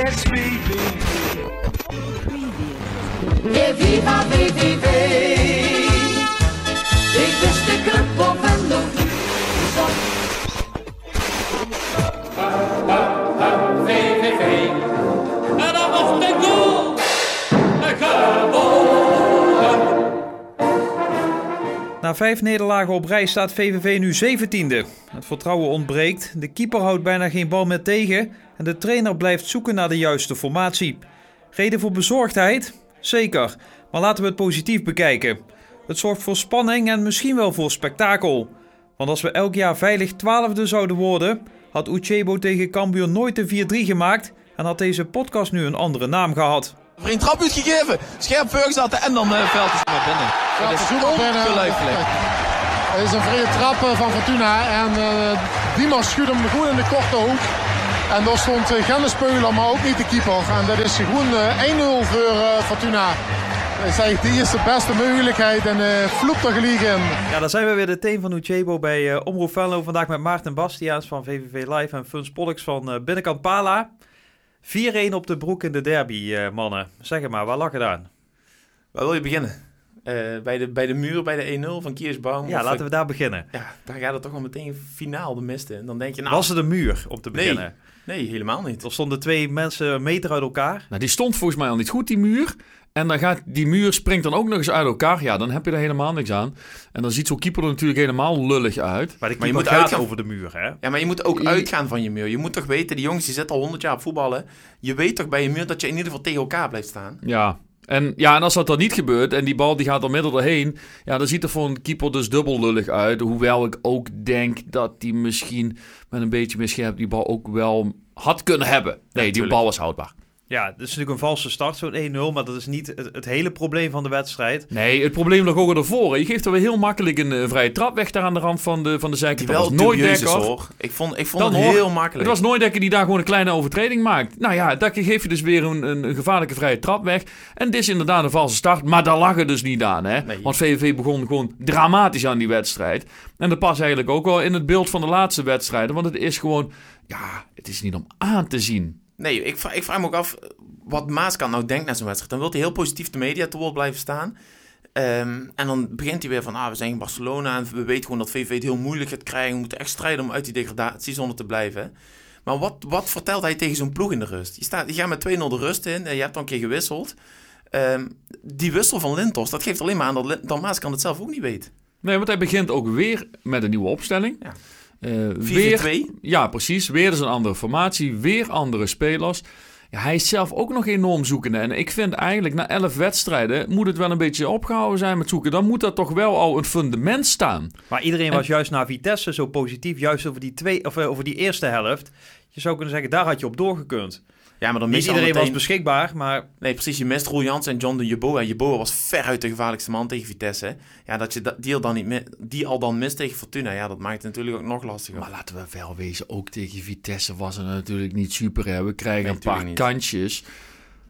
Yes, VVV. E viva VVV. Ik wist de club op en nog de goal. Na vijf nederlagen op rij staat VVV nu 17e. Het vertrouwen ontbreekt, de keeper houdt bijna geen bal meer tegen en de trainer blijft zoeken naar de juiste formatie. Reden voor bezorgdheid? Zeker, maar laten we het positief bekijken. Het zorgt voor spanning en misschien wel voor spektakel. Want als we elk jaar veilig twaalfde zouden worden, had Uchebo tegen Cambuur nooit de 4-3 gemaakt en had deze podcast nu een andere naam gehad. Vriend trap uitgegeven, scherp voor zaten en dan uh, veld is naar binnen. Dat is ongelooflijk. Het is een vrije trap eh, van Fortuna en uh, Dimas schudt hem goed in de korte hoek. En daar stond uh, Genne Speuler, maar ook niet de keeper. En dat is gewoon uh, 1-0 voor uh, Fortuna. Zeg, die is de beste mogelijkheid en uh, vloept er gelijk in. Ja, dan zijn we weer de team van Uchebo bij uh, Omroep Venlo. Vandaag met Maarten Bastiaans van VVV Live en Funs Pollux van uh, Binnenkant Pala. 4-1 op de broek in de derby, mannen. Zeg maar, waar lag het aan? Waar wil je beginnen? Uh, bij, de, bij de muur, bij de 1-0 van Kiersbaum? Ja, laten we daar beginnen. Ja, daar gaat het toch al meteen finaal de mist in. Dan denk je, nou... Was het een muur om te beginnen? Nee, nee helemaal niet. Er stonden twee mensen meter uit elkaar. Nou, die stond volgens mij al niet goed, die muur. En dan gaat die muur springt dan ook nog eens uit elkaar. Ja, dan heb je er helemaal niks aan. En dan ziet zo'n keeper er natuurlijk helemaal lullig uit. Maar, maar je moet uitgaan over de muur, hè? Ja, maar je moet ook uitgaan van je muur. Je moet toch weten, die jongens die zitten al 100 jaar op voetballen. Je weet toch bij je muur dat je in ieder geval tegen elkaar blijft staan. Ja, en, ja, en als dat dan niet gebeurt en die bal die gaat er midden doorheen, ja, dan ziet er voor een keeper dus dubbel lullig uit. Hoewel ik ook denk dat die misschien met een beetje misgreep die bal ook wel had kunnen hebben. Nee, die bal was houdbaar. Ja, dat is natuurlijk een valse start, zo'n 1-0, maar dat is niet het, het, hele probleem van de wedstrijd. Nee, het probleem lag ook ervoor. Je geeft er weer heel makkelijk een, een vrije trap weg daar aan de rand van de, van de zijkant. Dat was nooit dekker. Ik vond, ik vond het heel makkelijk. Het was nooit dekker die daar gewoon een kleine overtreding maakt. Nou ja, daar geef je dus weer een, een, een, gevaarlijke vrije trap weg. En dit is inderdaad een valse start, maar daar lag het dus niet aan. Hè? Nee. Want VVV begon gewoon dramatisch aan die wedstrijd. En dat past eigenlijk ook wel in het beeld van de laatste wedstrijden. Want het is gewoon, ja, het is niet om aan te zien. Nee, ik vraag, ik vraag me ook af wat Maaskant nou denkt na zo'n wedstrijd. Dan wil hij heel positief de media te woord blijven staan. Um, en dan begint hij weer van, ah, we zijn in Barcelona en we weten gewoon dat VV het heel moeilijk gaat krijgen. We moeten echt strijden om uit die degradatiezone te blijven. Maar wat, wat vertelt hij tegen zo'n ploeg in de rust? Je, staat, je gaat met 2-0 de rust in en je hebt dan een keer gewisseld. Um, die wissel van Lintos, dat geeft alleen maar aan dat, dat Maaskant het zelf ook niet weet. Nee, want hij begint ook weer met een nieuwe opstelling. Ja. Uh, weer, ja, precies. Weer is een andere formatie, weer andere spelers. Ja, hij is zelf ook nog enorm zoekende. En ik vind eigenlijk na elf wedstrijden moet het wel een beetje opgehouden zijn met zoeken. Dan moet dat toch wel al een fundament staan. Maar iedereen was juist naar Vitesse zo positief, juist over die, twee, of, over die eerste helft. Je zou kunnen zeggen, daar had je op doorgekund. Ja, maar dan Niet iedereen meteen... was beschikbaar, maar... Nee, precies. Je mist Roel Jans en John de Jeboa. Jeboa was veruit de gevaarlijkste man tegen Vitesse. Ja, dat je die al dan, niet die al dan mist tegen Fortuna, ja, dat maakt het natuurlijk ook nog lastiger. Maar laten we wel wezen, ook tegen Vitesse was het natuurlijk niet super. Hè? We krijgen nee, een paar niet. kantjes.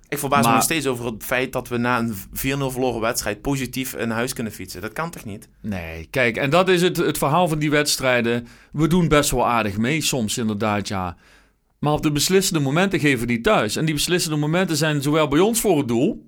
Ik verbaas maar... me nog steeds over het feit dat we na een 4-0 verloren wedstrijd positief naar huis kunnen fietsen. Dat kan toch niet? Nee, kijk, en dat is het, het verhaal van die wedstrijden. We doen best wel aardig mee soms inderdaad, ja. Maar op de beslissende momenten geven die thuis. En die beslissende momenten zijn zowel bij ons voor het doel.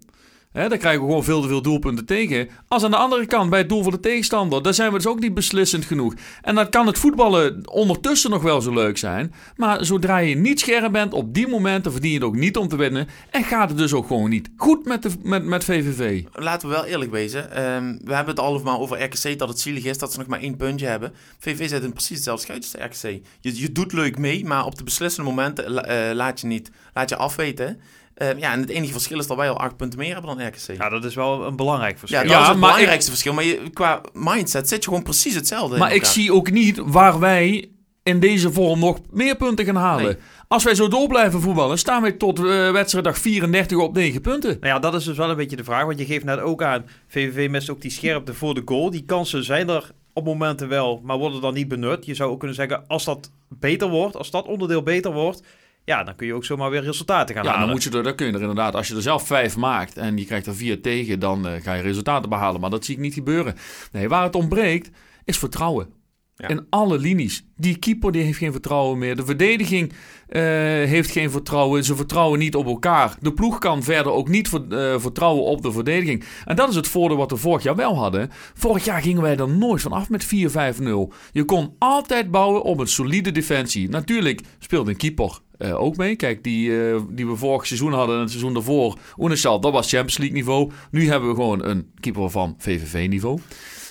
Daar krijgen we gewoon veel te veel doelpunten tegen. Als aan de andere kant bij het doel van de tegenstander. Daar zijn we dus ook niet beslissend genoeg. En dan kan het voetballen ondertussen nog wel zo leuk zijn. Maar zodra je niet scherp bent op die momenten verdien je het ook niet om te winnen. En gaat het dus ook gewoon niet goed met, de, met, met VVV. Laten we wel eerlijk wezen. Um, we hebben het allemaal over RKC dat het zielig is dat ze nog maar één puntje hebben. VVV zit in precies hetzelfde schuitje als RKC. Je, je doet leuk mee, maar op de beslissende momenten uh, laat, je niet, laat je afweten. Uh, ja, en het enige verschil is dat wij al acht punten meer hebben dan RKC. Ja, dat is wel een belangrijk verschil. Ja, dat ja, is het belangrijkste ik... verschil. Maar je, qua mindset zit je gewoon precies hetzelfde. Maar ik zie ook niet waar wij in deze vorm nog meer punten gaan halen. Nee. Als wij zo door blijven voetballen, staan wij tot uh, wedstrijddag 34 op 9 punten. Nou ja, dat is dus wel een beetje de vraag. Want je geeft net ook aan, VVV mist ook die scherpte voor de goal. Die kansen zijn er op momenten wel, maar worden dan niet benut. Je zou ook kunnen zeggen, als dat beter wordt, als dat onderdeel beter wordt ja, dan kun je ook zomaar weer resultaten gaan ja, halen. dan, moet je er, dan kun je er inderdaad, als je er zelf vijf maakt en je krijgt er vier tegen, dan uh, ga je resultaten behalen. Maar dat zie ik niet gebeuren. Nee, waar het ontbreekt, is vertrouwen. Ja. In alle linies. Die keeper die heeft geen vertrouwen meer. De verdediging eh, heeft geen vertrouwen. Ze vertrouwen niet op elkaar. De ploeg kan verder ook niet ver- eh, vertrouwen op de verdediging. En dat is het voordeel wat we vorig jaar wel hadden. Vorig jaar gingen wij er nooit van af met 4-5-0. Je kon altijd bouwen op een solide defensie. Natuurlijk speelde een keeper eh, ook mee. Kijk, die, eh, die we vorig seizoen hadden en het seizoen daarvoor. Oenestal, dat was Champions League niveau. Nu hebben we gewoon een keeper van VVV niveau.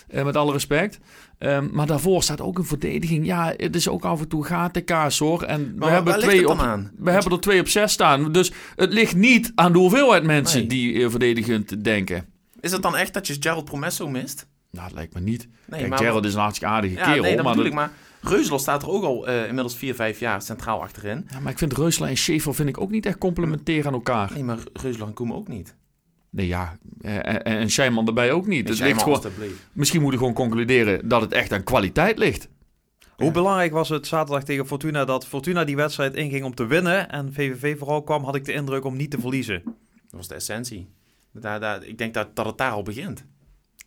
Eh, met alle respect. Ehm, maar daarvoor staat ook een verdediging. Ja, het is ook af en toe gatenkaas hoor. En we, hebben twee op, aan? we hebben er twee op zes staan. Dus het ligt niet aan de hoeveelheid mensen Nee. die verdedigend denken. Is het dan echt dat je Gerald Promesso mist? Nou, dat lijkt me niet. Nee, Kijk, maar- Gerald is een hartstikke aardige Ja, kerel. nee, dat maar, dat-. Maar Reuzel staat er ook al eh, inmiddels 4, 5 jaar centraal achterin. ja, maar ik vind Reusler en Schaefer vind ik ook niet echt complementair aan elkaar. Nee, maar Reuzel en Koemen ook niet. Nee, ja. eh, En, en Scheiman erbij ook niet. En Het ligt gewoon, misschien moeten we gewoon concluderen dat het echt aan kwaliteit ligt. Hoe belangrijk was het zaterdag tegen Fortuna dat Fortuna die wedstrijd inging om te winnen en VVV vooral kwam, had ik de indruk om niet te verliezen. Dat was de essentie. Daar, daar, ik denk dat, dat het daar al begint.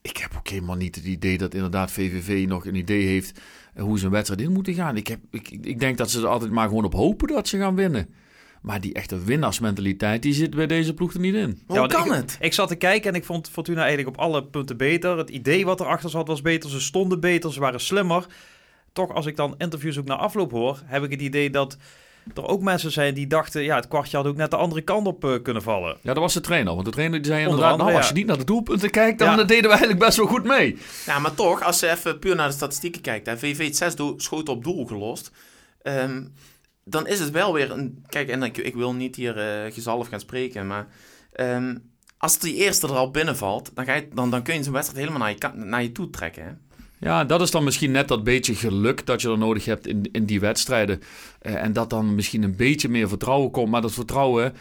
Ik heb ook helemaal niet het idee dat inderdaad VVV nog een idee heeft eh, hoe ze een wedstrijd in moeten gaan. Ik, heb, ik, ik denk dat ze er altijd maar gewoon op hopen dat ze gaan winnen. Maar die echte winnaarsmentaliteit, die zit bij deze ploeg er niet in. Hoe kan ik, het? Ik zat te kijken en ik vond Fortuna eigenlijk op alle punten beter. Het idee wat erachter zat was beter. Ze stonden beter, ze waren slimmer. Toch, als ik dan interviews ook na afloop hoor, heb ik het idee dat er ook mensen zijn die dachten... ja, het kwartje had ook net de andere kant op eh, kunnen vallen. Ja, dat was de trainer. Want de trainer die zei Onder inderdaad, andere, nou, als ja. je niet naar de doelpunten kijkt, dan Ja. deden we eigenlijk best wel goed mee. Ja, maar toch, als je even puur naar de statistieken kijkt. Hè, VV heeft zes do- schoten op doel gelost. ehm, dan is het wel weer een... Kijk, en ik, ik wil niet hier eh gezalf gaan spreken, maar... ehm, als die eerste er al binnenvalt, dan, ga je, dan, dan kun je zo'n wedstrijd helemaal naar je, naar je toe trekken. Hè? Ja, dat is dan misschien net dat beetje geluk dat je er nodig hebt in, in die wedstrijden. Eh, en dat dan misschien een beetje meer vertrouwen komt. Maar dat vertrouwen,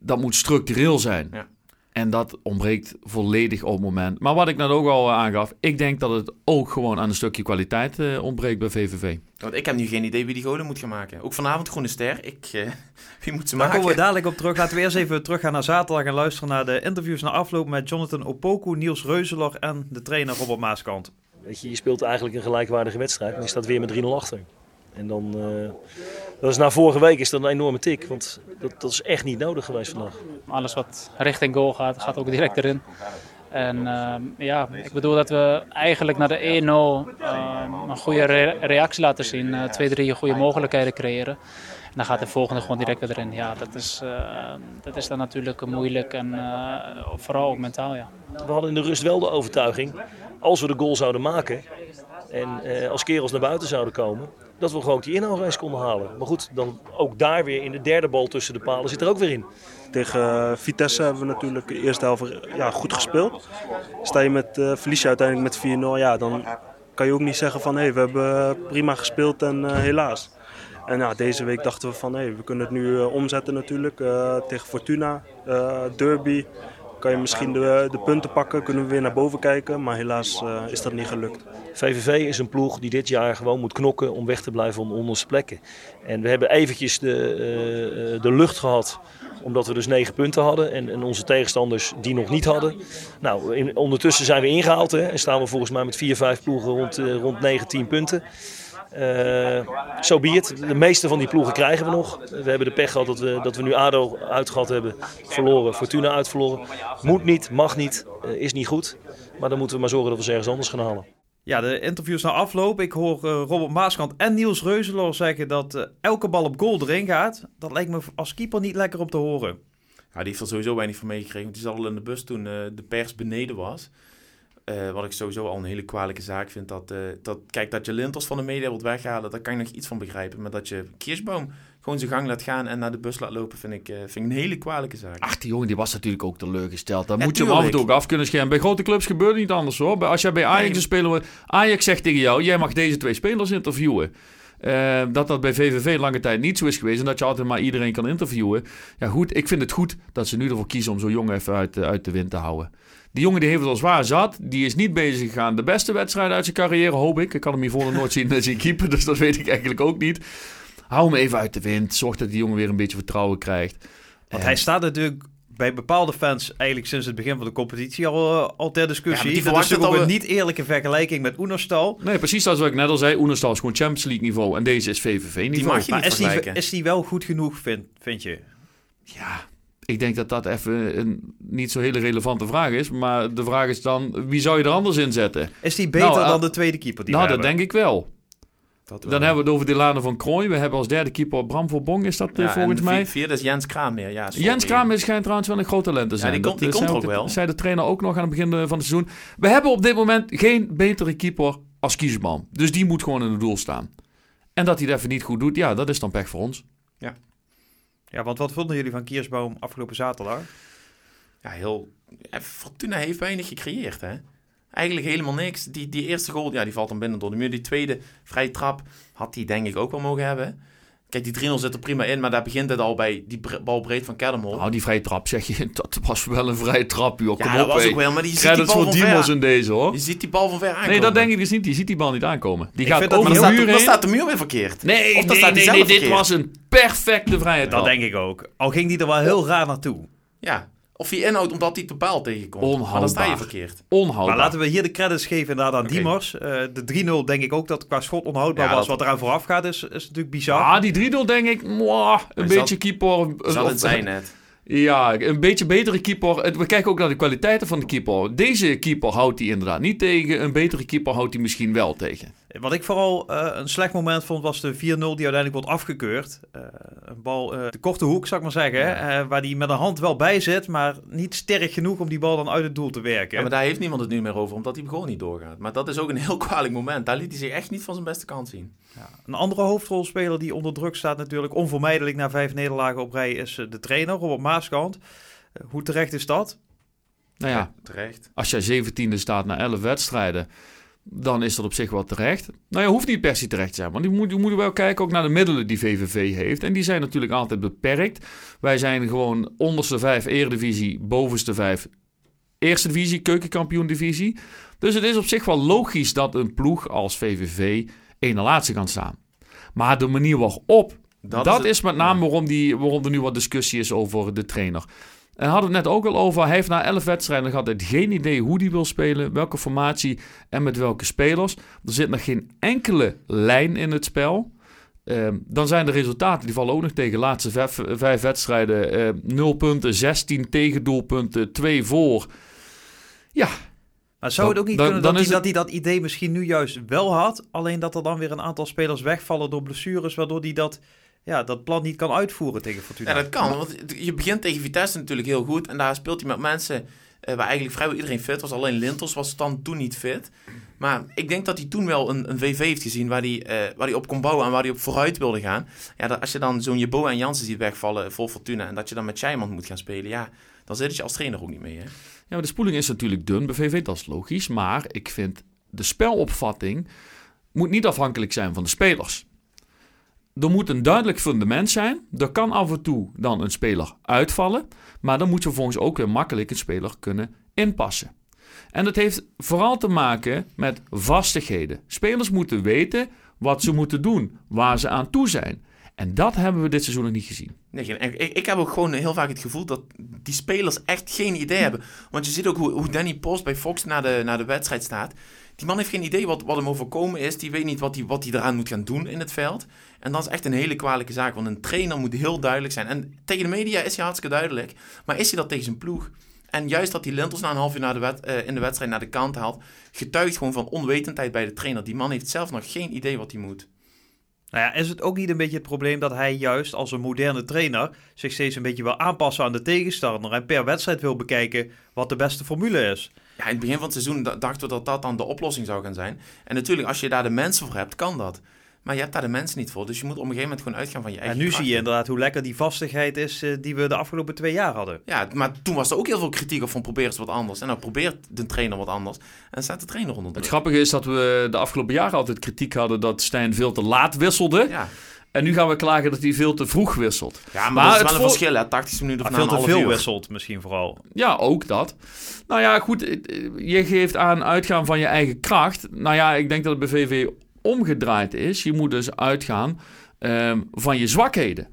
dat moet structureel zijn. Ja. En dat ontbreekt volledig op het moment. Maar wat ik net ook al eh, aangaf, ik denk dat het ook gewoon aan een stukje kwaliteit eh, ontbreekt bij VVV. Want ik heb nu geen idee wie die golen moet gaan maken. Ook vanavond Groene Ster. Ik, wie moet ze Daar maken? komen we dadelijk op terug. Laten we eerst even teruggaan naar zaterdag en luisteren naar de interviews na afloop met Jonathan Opoku, Niels Reuzeler en de trainer Robert Maaskant. Weet je, je speelt eigenlijk een gelijkwaardige wedstrijd, maar je staat weer met 3-0 achter. En dan, eh, dat is na vorige week is dat een enorme tik, want dat, dat is echt niet nodig geweest vandaag. Alles wat richting goal gaat, gaat ook direct erin. En ehm, ja, ik bedoel dat we eigenlijk naar de 1-0 ehm, een goede re- reactie laten zien. eh, twee, drie goede mogelijkheden creëren. En dan gaat de volgende gewoon direct weer erin. Ja, dat is, eh, dat is dan natuurlijk moeilijk en eh, vooral ook mentaal, ja. We hadden in de rust wel de overtuiging, als we de goal zouden maken en eh, als kerels naar buiten zouden komen, dat we gewoon die inhaalrace konden halen. Maar goed, dan ook daar weer in de derde bal tussen de palen zit er ook weer in. Tegen eh, Vitesse hebben we natuurlijk de eerste helft ja, goed gespeeld. Sta je met, eh verlies je uiteindelijk met 4-0, ja, dan kan je ook niet zeggen van hé, we hebben prima gespeeld en helaas. En ja, deze week dachten we van hé, we kunnen het nu omzetten natuurlijk tegen Fortuna, Derby. Kan je misschien de, de punten pakken, kunnen we weer naar boven kijken, maar helaas eh, is dat niet gelukt. VVV is een ploeg die dit jaar gewoon moet knokken om weg te blijven de onderste plekken. En we hebben eventjes de, eh, eh, de lucht gehad omdat we dus negen punten hadden en, en onze tegenstanders die nog niet hadden. Nou, ondertussen zijn we ingehaald hè, en staan we volgens mij met vier, vijf ploegen rond, eh, rond 9, 10 punten. Eh, Zo it. De meeste van die ploegen krijgen we nog. We hebben de pech gehad dat we, dat we nu ADO uitgehad hebben, verloren, Fortuna uitverloren. Moet niet, mag niet, eh, is niet goed. Maar dan moeten we maar zorgen dat we ze ergens anders gaan halen. Ja, de interviews na afloop. Ik hoor eh, Robert Maaskant en Niels Reuzeloor zeggen dat elke bal op goal erin gaat. Dat lijkt me als keeper niet lekker om te horen. Ja, die heeft er sowieso weinig van meegekregen. Want die zat al in de bus toen eh, de pers beneden was. Eh, wat ik sowieso al een hele kwalijke zaak vind. Dat, eh, dat, kijk, dat je Linters van de media wilt weghalen, daar kan ik nog iets van begrijpen. Maar dat je Kirschbaum gewoon zijn gang laat gaan en naar de bus laat lopen, vind ik, eh, vind ik een hele kwalijke zaak. Ach, die jongen die was natuurlijk ook teleurgesteld. Dan Ja, moet je hem af en toe ook af kunnen schermen. Bij grote clubs gebeurt het niet anders hoor. Als jij bij Ajax Nee. een speler wordt, Ajax zegt tegen jou, jij mag deze twee spelers interviewen. Dat dat bij VVV lange tijd niet zo is geweest en dat je altijd maar iedereen kan interviewen. Ja goed, ik vind het goed dat ze nu ervoor kiezen om zo'n jongen even uit, uit de wind te houden. Die jongen die heeft het al zwaar zat. Die is niet bezig gegaan. De beste wedstrijd uit zijn carrière, hoop ik. Ik kan hem hiervoor nog nooit zien, zien keeper, dus dat weet ik eigenlijk ook niet. Hou hem even uit de wind. Zorg dat die jongen weer een beetje vertrouwen krijgt. Want En- hij staat natuurlijk bij bepaalde fans eigenlijk sinds het begin van de competitie al, eh, al ter discussie. die dat is natuurlijk ook een niet eerlijke vergelijking met Oenerstal. Nee, precies zoals wat ik net al zei. Oenerstal is gewoon Champions League niveau en deze is VVV niveau. Die mag je Maar niet is die, is die wel goed genoeg, vind, vind je? Ja, ik denk dat dat even een niet zo hele relevante vraag is. Maar de vraag is dan, wie zou je er anders in zetten? Is die beter Nou, eh, dan de tweede keeper die nou, we dat hebben? denk ik wel. Dat Dan hebben we het over Delano van Krooi. We hebben als derde keeper Bram Verbong, is dat eh, Ja, volgens en mij. vier- Vierde is Jens Kramer. Ja, sorry. Jens Kramer schijnt trouwens wel een groot talent te zijn. die komt- die Dat, komt ook wel. zei de trainer ook nog aan het begin eh, van het seizoen. We hebben op dit moment geen betere keeper als Kiesman. Dus die moet gewoon in het doel staan. En dat hij het even niet goed doet, ja, dat is dan pech voor ons. Ja, want wat vonden jullie van Kiersboom afgelopen zaterdag? Ja, heel... ja, Fortuna heeft weinig gecreëerd, hè. Eigenlijk helemaal niks. Die, die eerste goal, ja, die valt dan binnen door de muur. Die tweede vrije trap had hij denk ik ook wel mogen hebben. Kijk, die 3-0 zit er prima in, maar daar begint het al bij die bal breed van Kedemol. Nou, die vrije trap, zeg je, dat was wel een vrije trap, joh. Kom ja, op, dat was ook wel, maar die ziet die bal voor van ver. in deze, hoor. Je ziet die bal van ver aankomen. Nee, dat denk ik dus niet. Je ziet die bal niet aankomen. Die Ik gaat over de dan muur staat, dan heen. staat de muur weer verkeerd. Nee, Of nee, nee, zelf nee, dit verkeerd. was een perfecte vrije trap. Dat denk ik ook. Al ging die er wel heel raar naartoe. Ja. Of je inhoudt omdat hij de paal tegenkomt. Maar dan sta je Onhoudbaar. verkeerd. Onhoudbaar. Maar laten we hier de credits geven inderdaad aan Oké. Diemers. Eh, de 3-0 denk ik ook dat qua schot onhoudbaar Ja, was. dat- Wat eraan vooraf gaat is, is natuurlijk bizar. Ah, die 3-0 denk ik, mwah, een Maar beetje keeper. Zal het zijn net. Ja, een beetje betere keeper. We kijken ook naar de kwaliteiten van de keeper. Deze keeper houdt hij inderdaad niet tegen. Een betere keeper houdt hij misschien wel tegen. Wat ik vooral eh, een slecht moment vond, was de 4-0 die uiteindelijk wordt afgekeurd. Eh, een bal, eh, de korte hoek, zou ik maar zeggen. eh, waar die met een hand wel bij zit, maar niet sterk genoeg om die bal dan uit het doel te werken. Ja, maar daar heeft niemand het nu meer over, omdat hij gewoon niet doorgaat. Maar dat is ook een heel kwalijk moment. Daar liet hij zich echt niet van zijn beste kant zien. Een andere hoofdrolspeler die onder druk staat natuurlijk onvermijdelijk na vijf nederlagen op rij is de trainer, Robert Maaskant. Hoe terecht is dat? Nou ja, terecht. als jij 17e staat na 11 wedstrijden, dan is dat op zich wel terecht. Nou ja, hoeft niet per se terecht te zijn. Want je moet, je moet wel kijken ook naar de middelen die VVV heeft. En die zijn natuurlijk altijd beperkt. Wij zijn gewoon onderste vijf eredivisie, bovenste vijf eerste divisie, keukenkampioen divisie. Dus het is op zich wel logisch dat een ploeg als VVV na laatste kan staan. Maar de manier waarop, dat, Dat is, met name waarom, die, waarom er nu wat discussie is over de trainer. En we hadden het net ook al over. Hij heeft na 11 wedstrijden altijd geen idee hoe hij wil spelen, welke formatie en met welke spelers. Er zit nog geen enkele lijn in het spel. Ehm, dan zijn de resultaten, die vallen ook nog tegen. Laatste vijf, vijf wedstrijden, eh 0 punten, 16 tegendoelpunten, 2 voor. Ja, Maar zou het ook niet dan- kunnen dan dat, hij, het- dat hij dat idee misschien nu juist wel had, alleen dat er dan weer een aantal spelers wegvallen door blessures, waardoor hij dat, ja, dat plan niet kan uitvoeren tegen Fortuna? Ja, dat kan. Want je begint tegen Vitesse natuurlijk heel goed. En daar speelt hij met mensen eh, waar eigenlijk vrijwel iedereen fit was. Alleen Lintels was dan toen niet fit. Maar ik denk dat hij toen wel een, een VV heeft gezien waar hij, eh, waar hij op kon bouwen en waar hij op vooruit wilde gaan. Ja, dat, als je dan zo'n Jebo en Jansen ziet wegvallen vol Fortuna en dat je dan met Scheijman moet gaan spelen, ja, dan zit je als trainer ook niet mee. Hè? Ja, maar de spoeling is natuurlijk dun bij VV, dat is logisch. Maar ik vind de spelopvatting moet niet afhankelijk zijn van de spelers. Er moet een duidelijk fundament zijn. Er kan af en toe dan een speler uitvallen. Maar dan moet je vervolgens ook weer makkelijk een speler kunnen inpassen. En dat heeft vooral te maken met vastigheden. Spelers moeten weten wat ze moeten doen, waar ze aan toe zijn. En dat hebben we dit seizoen nog niet gezien. Nee, ik, ik heb ook gewoon heel vaak het gevoel dat die spelers echt geen idee hebben. Want je ziet ook hoe, hoe Danny Post bij Fox naar de, naar de wedstrijd staat. Die man heeft geen idee wat, wat hem overkomen is. Die weet niet wat hij wat eraan moet gaan doen in het veld. En dat is echt een hele kwalijke zaak. Want een trainer moet heel duidelijk zijn. En tegen de media is hij hartstikke duidelijk. Maar is hij dat tegen zijn ploeg? En juist dat hij Lentels na een half uur naar de eh, in de wedstrijd naar de kant haalt... getuigt gewoon van onwetendheid bij de trainer. Die man heeft zelf nog geen idee wat hij moet. Nou ja, is het ook niet een beetje het probleem dat hij juist als een moderne trainer zich steeds een beetje wil aanpassen aan de tegenstander en per wedstrijd wil bekijken wat de beste formule is? Ja, in het begin van het seizoen dachten we dat dat dan de oplossing zou gaan zijn. En natuurlijk, als je daar de mensen voor hebt, kan dat. Maar je hebt daar de mensen niet voor. Dus je moet op een gegeven moment gewoon uitgaan van je En eigen nu zie je inderdaad hoe lekker die vastigheid is eh, die we de afgelopen twee jaar hadden. Ja, maar toen was er ook heel veel kritiek op van probeer eens wat anders. En dan probeert de trainer wat anders. En staat de trainer onder Het grappige is dat we de afgelopen jaren altijd kritiek hadden dat Stijn veel te laat wisselde. Ja. En nu gaan we klagen dat hij veel te vroeg wisselt. ja, maar, Maar dat is het wel een verschil, hè. 80 minuten of veel een te half veel uur. wisselt misschien vooral. Ja, ook dat. Nou ja, goed. eh, Je geeft aan uitgaan van je eigen kracht. Nou ja, ik denk dat het bij VV omgedraaid is. Je moet dus uitgaan ehm, van je zwakheden.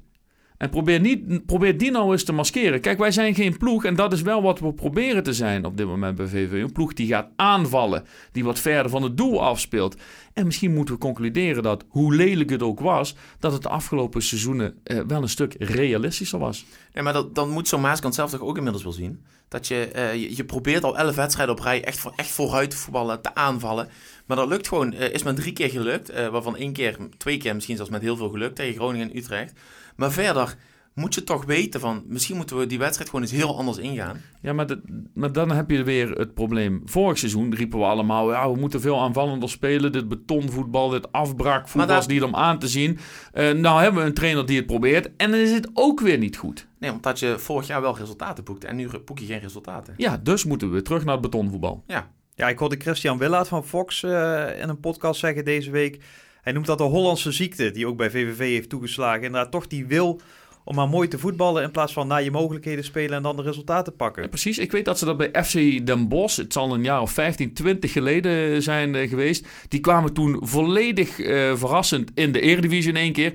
En probeer, niet, probeer die nou eens te maskeren. Kijk, wij zijn geen ploeg en dat is wel wat we proberen te zijn op dit moment bij VV. Een ploeg die gaat aanvallen, die wat verder van het doel afspeelt. En misschien moeten we concluderen dat, hoe lelijk het ook was, dat het de afgelopen seizoenen eh, wel een stuk realistischer was. Nee, maar dat, dan moet zo'n Maaskant zelf toch ook inmiddels wel zien. Dat je, eh, je, je probeert al elf wedstrijden op rij echt, voor, echt vooruit te voetballen, te aanvallen. Maar dat lukt gewoon, eh, is maar drie keer gelukt. eh, waarvan één keer, twee keer misschien zelfs met heel veel geluk tegen Groningen en Utrecht. Maar verder moet je toch weten van, misschien moeten we die wedstrijd gewoon eens heel anders ingaan. Ja, maar, dat- maar dan heb je weer het probleem. Vorig seizoen riepen we allemaal, ja, we moeten veel aanvallender spelen. Dit betonvoetbal, dit afbraakvoetbal daar- is niet om aan te zien. Eh, nou hebben we een trainer die het probeert en dan is het ook weer niet goed. Nee, omdat je vorig jaar wel resultaten boekte en nu boek je geen resultaten. Ja, dus moeten we weer terug naar het betonvoetbal. Ja, Ja, ik hoorde Christian Willaert van Fox eh, in een podcast zeggen deze week. Hij noemt dat de Hollandse ziekte, die ook bij VVV heeft toegeslagen. Inderdaad, toch die wil om maar mooi te voetballen in plaats van naar je mogelijkheden spelen en dan de resultaten pakken. Precies, ik weet dat ze dat bij FC Den Bosch, het zal een jaar of 15, 20 geleden zijn eh, geweest. Die kwamen toen volledig eh, verrassend in de Eredivisie in één keer.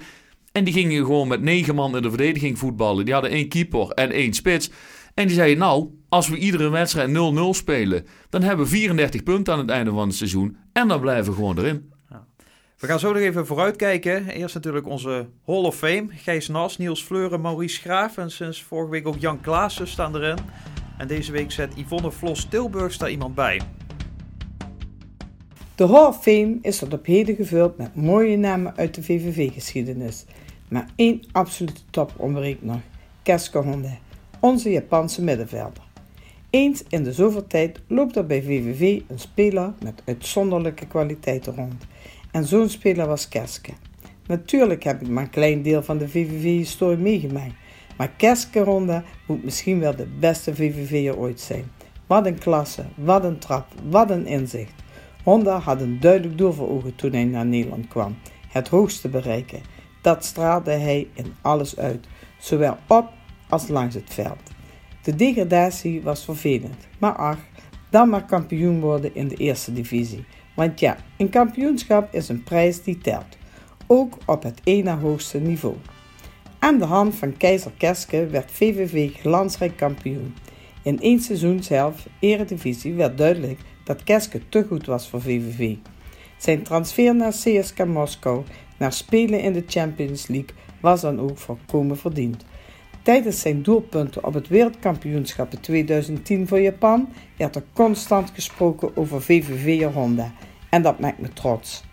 En die gingen gewoon met negen man in de verdediging voetballen. Die hadden één keeper en één spits. En die zeiden, nou, als we iedere wedstrijd 0-0 spelen, dan hebben we 34 punten aan het einde van het seizoen. En dan blijven we gewoon erin. We gaan zo nog even vooruitkijken. Eerst natuurlijk onze Hall of Fame. Gijs Nas, Niels Fleuren, Maurice Graaf en sinds vorige week ook Jan Klaassen staan erin. En deze week zet Yvonne Vlos Tilburg daar iemand bij. De Hall of Fame is tot op heden gevuld met mooie namen uit de VVV-geschiedenis. Maar één absolute top ontbreekt nog. Keske Honda, onze Japanse middenvelder. Eens in de zoveel tijd loopt er bij VVV een speler met uitzonderlijke kwaliteiten rond. En zo'n speler was Keske. Natuurlijk heb ik maar een klein deel van de VVV-historie meegemaakt. Maar Keske Honda moet misschien wel de beste VVV'er ooit zijn. Wat een klasse, wat een trap, wat een inzicht. Honda had een duidelijk doel voor ogen toen hij naar Nederland kwam: het hoogste bereiken. Dat straalde hij in alles uit, zowel op als langs het veld. De degradatie was vervelend, maar ach, dan maar kampioen worden in de eerste divisie. Want ja, een kampioenschap is een prijs die telt, ook op het na hoogste niveau. Aan de hand van keizer Keske werd VVV glansrijk kampioen. In één seizoen zelf, Eredivisie, werd duidelijk dat Keske te goed was voor VVV. Zijn transfer naar CSKA Moskou, naar spelen in de Champions League, was dan ook volkomen verdiend. Tijdens zijn doelpunten op het wereldkampioenschap in 2010 voor Japan werd er constant gesproken over VVV Honda. En dat maakt me trots.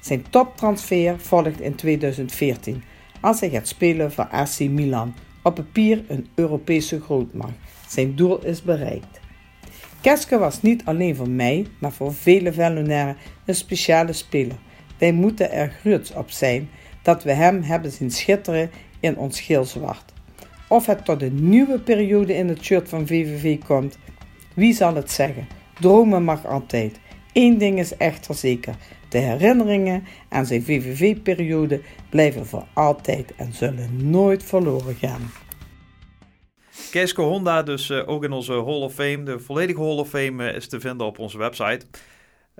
Zijn toptransfer volgt in 2014 als hij gaat spelen voor AC Milan. Op papier een Europese grootmacht. Zijn doel is bereikt. Keske was niet alleen voor mij, maar voor vele Vellonairen een speciale speler. Wij moeten er gruts op zijn dat we hem hebben zien schitteren in ons geel-zwart. Of het tot een nieuwe periode in het shirt van VVV komt, wie zal het zeggen? Dromen mag altijd. Eén ding is echter zeker. De herinneringen aan zijn VVV-periode blijven voor altijd en zullen nooit verloren gaan. Keske Honda dus eh, ook in onze Hall of Fame. De volledige Hall of Fame eh, is te vinden op onze website.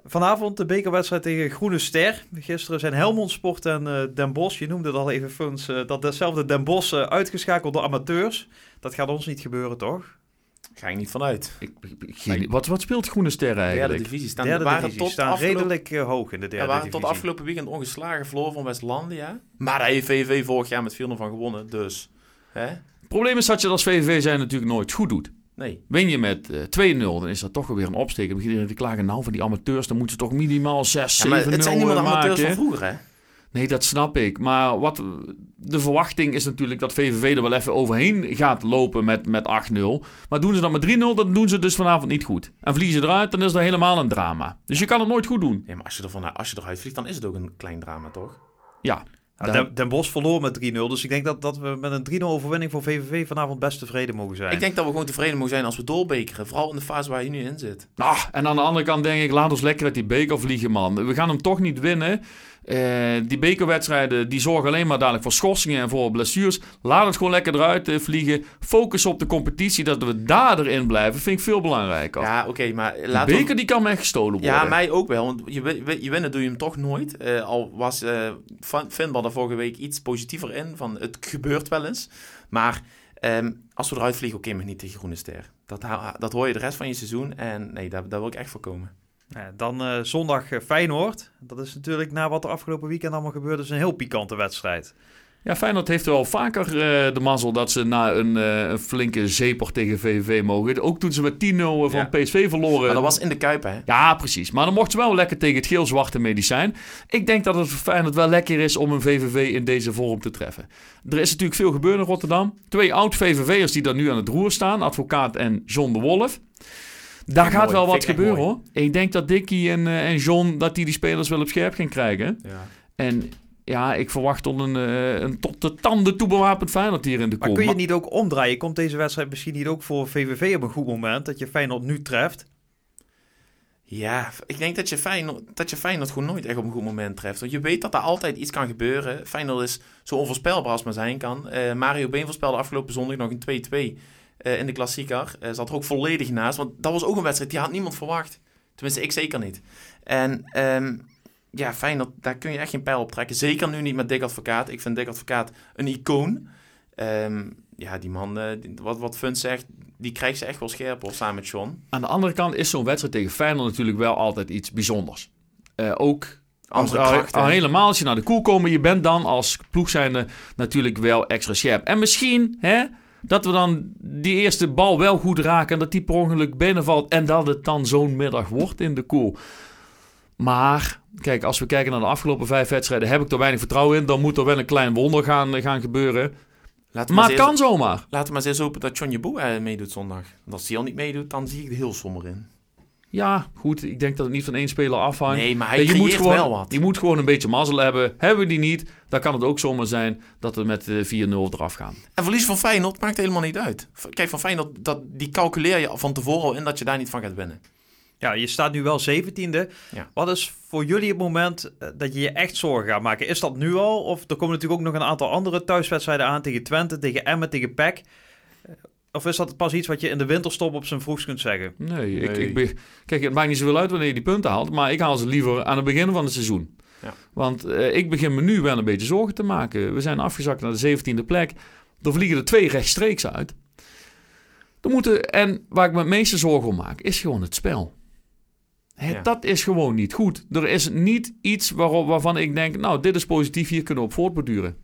Vanavond de bekerwedstrijd tegen Groene Ster. Gisteren zijn Helmond Sport en eh, Den Bosch, je noemde het al even Funs, dat dezelfde Den Bosch uitgeschakeld door amateurs. Dat gaat ons niet gebeuren, toch? Ga ik niet vanuit. Ik, ik- geen- wat, wat speelt Groene Sterren Derde eigenlijk? divisie staan, Derde waren divisie, tot staan afgelopen- redelijk eh, hoog in de Ja, derde waren divisie. tot afgelopen weekend ongeslagen verloren van Westlandia. Maar daar heeft VV vorig jaar met 4-0 van gewonnen, dus... Hè? Het probleem is dat je dat als VVV zijn natuurlijk nooit goed doet. Nee. Win je met eh, 2-0, dan is dat toch weer een opsteek. Dan begin je te klagen, nou van die amateurs, dan moeten ze toch minimaal 6, 7-0 Ja, maar het zijn niet meer de amateurs van vroeger, hè? Nee, dat snap ik. Maar wat, de verwachting is natuurlijk dat VVV er wel even overheen gaat lopen met, met 8-0. Maar doen ze dan met 3-0, dan doen ze het dus vanavond niet goed. En vliegen ze eruit, dan is dat helemaal een drama. Dus je kan het nooit goed doen. Nee, maar als je, ervan, als je eruit vliegt, dan is het ook een klein drama, toch? Ja. Den, Den Bosch verloor met 3-0, dus ik denk dat, dat we met een 3-0 overwinning voor VVV vanavond best tevreden mogen zijn. Ik denk dat we gewoon tevreden mogen zijn als we doorbekeren. Vooral in de fase waar je nu in zit. Nou, en aan de andere kant denk ik, laat ons lekker uit die beker vliegen, man. We gaan hem toch niet winnen. Eh, die bekerwedstrijden die zorgen alleen maar dadelijk voor schorsingen en voor blessures. Laat het gewoon lekker eruit eh, vliegen. Focus op de competitie, dat we daar erin blijven, vind ik veel belangrijker. Ja, oké, maar de we- beker die kan mij gestolen worden. Ja, mij ook wel. Want je, je winnen doe je hem toch nooit. Eh, al was ervan daar vorige week iets positiever in. Van het gebeurt wel eens. Maar ehm, als we eruit vliegen, oké, maar niet tegen Groene Ster. Dat, dat hoor je de rest van je seizoen. En nee, daar, daar wil ik echt voor komen. Ja, dan eh, zondag eh, Feyenoord. Dat is natuurlijk na wat er afgelopen weekend allemaal gebeurde, dus een heel pikante wedstrijd. Ja, Feyenoord heeft wel vaker eh, de mazzel dat ze na een, eh, een flinke zeepert tegen VVV mogen. Ook toen ze met 10-0 van Ja. PSV verloren. Maar dat was in de Kuip, hè? Ja, precies. Maar dan mocht ze wel lekker tegen het geel-zwarte medicijn. Ik denk dat het voor Feyenoord wel lekker is om een VVV in deze vorm te treffen. Er is natuurlijk veel gebeurd in Rotterdam. Twee oud-VVV'ers die daar nu aan het roer staan. Advocaat en John de Wolf. Daar gaat mooi. wel wat gebeuren mooi. hoor. Ik denk dat Dickie en, eh, en John dat die, die spelers wel op scherp gaan krijgen. Ja. En ja, ik verwacht tot een, eh, een tot de tanden toe bewapend Feyenoord hier in de Maar kom. kun je het niet ook omdraaien? Komt deze wedstrijd misschien niet ook voor VVV op een goed moment, dat je Feyenoord nu treft? Ja, ik denk dat je, Feyenoord, dat je Feyenoord gewoon nooit echt op een goed moment treft. Want je weet dat er altijd iets kan gebeuren. Feyenoord is zo onvoorspelbaar als maar zijn kan. Eh, Mario Been voorspelde afgelopen zondag nog een 2-2 eh, in de klassieker. Eh, zat er ook volledig naast. Want dat was ook een wedstrijd die had niemand verwacht. Tenminste, ik zeker niet. En ehm, ja, Feyenoord, daar kun je echt geen pijl op trekken. Zeker nu niet met Dick Advocaat. Ik vind Dick Advocaat een icoon. Ehm, ja, die man, eh, wat, wat Fun zegt, die krijgt ze echt wel scherp hoor, samen met John. Aan de andere kant is zo'n wedstrijd tegen Feyenoord natuurlijk wel altijd iets bijzonders. Ook als, al, al helemaal als je naar de koel komt, je bent dan als ploeg zijnde natuurlijk wel extra scherp. En misschien hè, dat we dan die eerste bal wel goed raken en dat die per ongeluk binnenvalt en dat het dan zo'n middag wordt in de koel. Maar kijk, als we kijken naar de afgelopen vijf wedstrijden, heb ik er weinig vertrouwen in. Dan moet er wel een klein wonder gaan, gaan gebeuren. Laten Maar eens het kan zomaar. Laten we maar eens hopen dat John Jeboe eh, meedoet zondag. Want als hij al niet meedoet, dan zie ik er heel somber in. Ja, goed. Ik denk dat het niet van één speler afhangt. Nee, maar hij je moet gewoon, wel wat. Je moet gewoon een beetje mazzel hebben. Hebben we die niet, dan kan het ook zomaar zijn dat we met eh, 4-0 eraf gaan. En verlies van Feyenoord maakt helemaal niet uit. Kijk, van Feyenoord, dat, die calculeer je van tevoren al in dat je daar niet van gaat winnen. Ja, je staat nu wel zeventiende. Ja. Wat is voor jullie het moment eh, dat je je echt zorgen gaat maken? Is dat nu al? Of er komen natuurlijk ook nog een aantal andere thuiswedstrijden aan tegen Twente, tegen Emmen, tegen PEC. Of is dat pas iets wat je in de winterstop op zijn vroegst kunt zeggen? Nee, Ik, Nee. ik be- kijk, het maakt niet zoveel uit wanneer je die punten haalt. Maar ik haal ze liever aan het begin van het seizoen. Ja. Want eh, ik begin me nu wel een beetje zorgen te maken. We zijn afgezakt naar de 17e plek. Er vliegen er twee rechtstreeks uit. Er moeten, en waar ik me het meeste zorgen om maak, is gewoon het spel. Hè, Ja. Dat is gewoon niet goed. Er is niet iets waarop, waarvan ik denk, nou, dit is positief, hier kunnen we op voortborduren.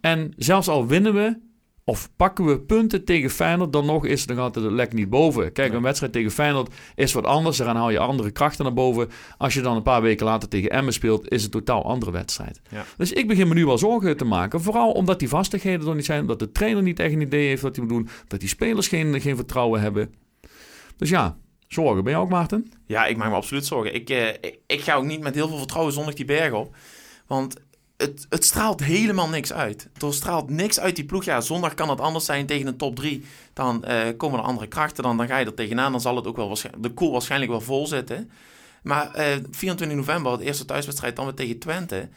En zelfs al winnen we, of pakken we punten tegen Feyenoord, dan nog is dan gaat het lek niet boven. Kijk, een wedstrijd tegen Feyenoord is wat anders. Daaraan haal je andere krachten naar boven. Als je dan een paar weken later tegen Emmen speelt, is het een totaal andere wedstrijd. Ja. Dus ik begin me nu wel zorgen te maken. Vooral omdat die vastigheden er niet zijn. Omdat de trainer niet echt een idee heeft wat hij moet doen. Dat die spelers geen, geen vertrouwen hebben. Dus ja, zorgen. Ben je ook, Maarten? Ja, ik maak me absoluut zorgen. Ik, eh, ik, ik ga ook niet met heel veel vertrouwen zondag die berg op. Want het, het straalt helemaal niks uit. Er straalt niks uit die ploeg. Ja, zondag kan het anders zijn tegen een top 3. Dan eh, komen er andere krachten. Dan, dan ga je er tegenaan. Dan zal het ook wel de koel waarschijnlijk wel vol zitten. Maar eh 24 november, de eerste thuiswedstrijd, dan weer tegen Twente.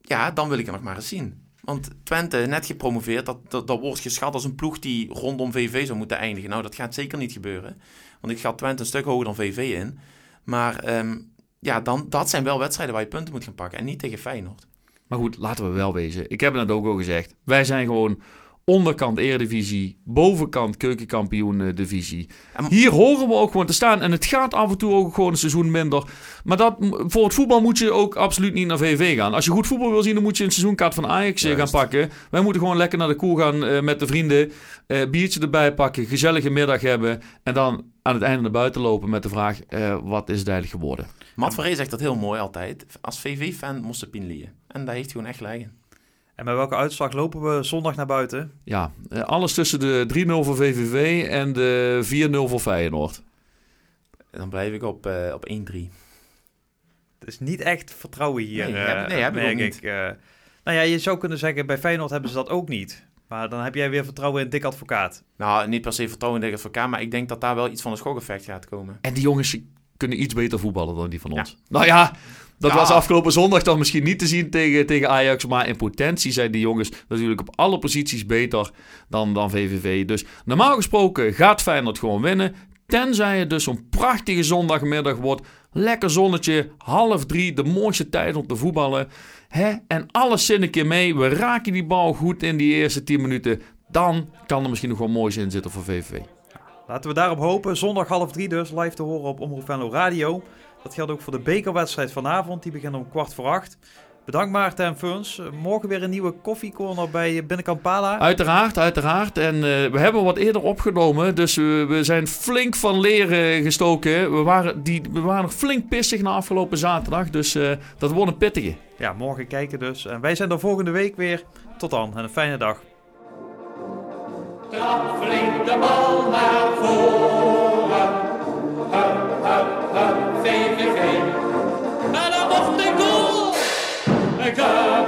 Ja, dan wil ik er nog maar eens zien. Want Twente, net gepromoveerd, dat, dat, wordt geschat als een ploeg die rondom VV zou moeten eindigen. Nou, dat gaat zeker niet gebeuren. Want ik schat Twente een stuk hoger dan VV in. Maar ehm, ja, dan, dat zijn wel wedstrijden waar je punten moet gaan pakken. En niet tegen Feyenoord. Maar goed, laten we wel wezen. Ik heb het net ook al gezegd. Wij zijn gewoon onderkant Eredivisie, bovenkant Keukenkampioen divisie. En- Hier horen we ook gewoon te staan. En het gaat af en toe ook gewoon een seizoen minder. Maar dat, voor het voetbal moet je ook absoluut niet naar VV gaan. Als je goed voetbal wil zien, dan moet je een seizoenkaart van Ajax eh, gaan pakken. Wij moeten gewoon lekker naar de koel gaan eh, met de vrienden. eh, biertje erbij pakken, gezellige middag hebben. En dan aan het einde naar buiten lopen met de vraag, wat is het eigenlijk geworden? Matt zegt dat heel mooi altijd. Als VV-fan moest ze. En daar heeft hij gewoon echt gelijk in. En met welke uitslag lopen we zondag naar buiten? Ja, eh, alles tussen de 3-0 voor VVV en de 4-0 voor Feyenoord. En dan blijf ik op, eh, op 1-3. Het is niet echt vertrouwen hier, Nee, eh, heb- nee, heb ik ook niet. ik. eh. nou ja, je zou kunnen zeggen, bij Feyenoord hebben ze dat ook niet. Maar dan heb jij weer vertrouwen in Dick Advocaat. Nou, niet per se vertrouwen in de elkaar, maar ik denk dat daar wel iets van een schokeffect gaat komen. En die jongens kunnen iets beter voetballen dan die van ons. Nou ja, dat Ja. was afgelopen zondag dan misschien niet te zien tegen, tegen Ajax. Maar in potentie zijn die jongens natuurlijk op alle posities beter dan, dan VVV. Dus normaal gesproken gaat Feyenoord gewoon winnen. Tenzij het dus een prachtige zondagmiddag wordt. Lekker zonnetje, half drie, de mooiste tijd om te voetballen. Hè? En alles zin een keer mee. We raken die bal goed in die eerste 10 minuten. Dan kan er misschien nog wel moois in zitten voor VVV. Laten we daarop hopen. Zondag half drie dus, live te horen op Omroep Venlo Radio. Dat geldt ook voor de bekerwedstrijd vanavond. Die begint om kwart voor acht. Bedankt Maarten en Funs. Morgen weer een nieuwe koffiecorner bij Binnenkant Pala. Uiteraard, uiteraard. En uh, we hebben wat eerder opgenomen. Dus we, we zijn flink van leren gestoken. We waren, die, we waren nog flink pissig na afgelopen zaterdag. Dus uh, dat wordt een pittige. Ja, morgen kijken dus. En wij zijn er volgende week weer. Tot dan en een fijne dag. Trap flink de bal naar voren. Hup, hup. America.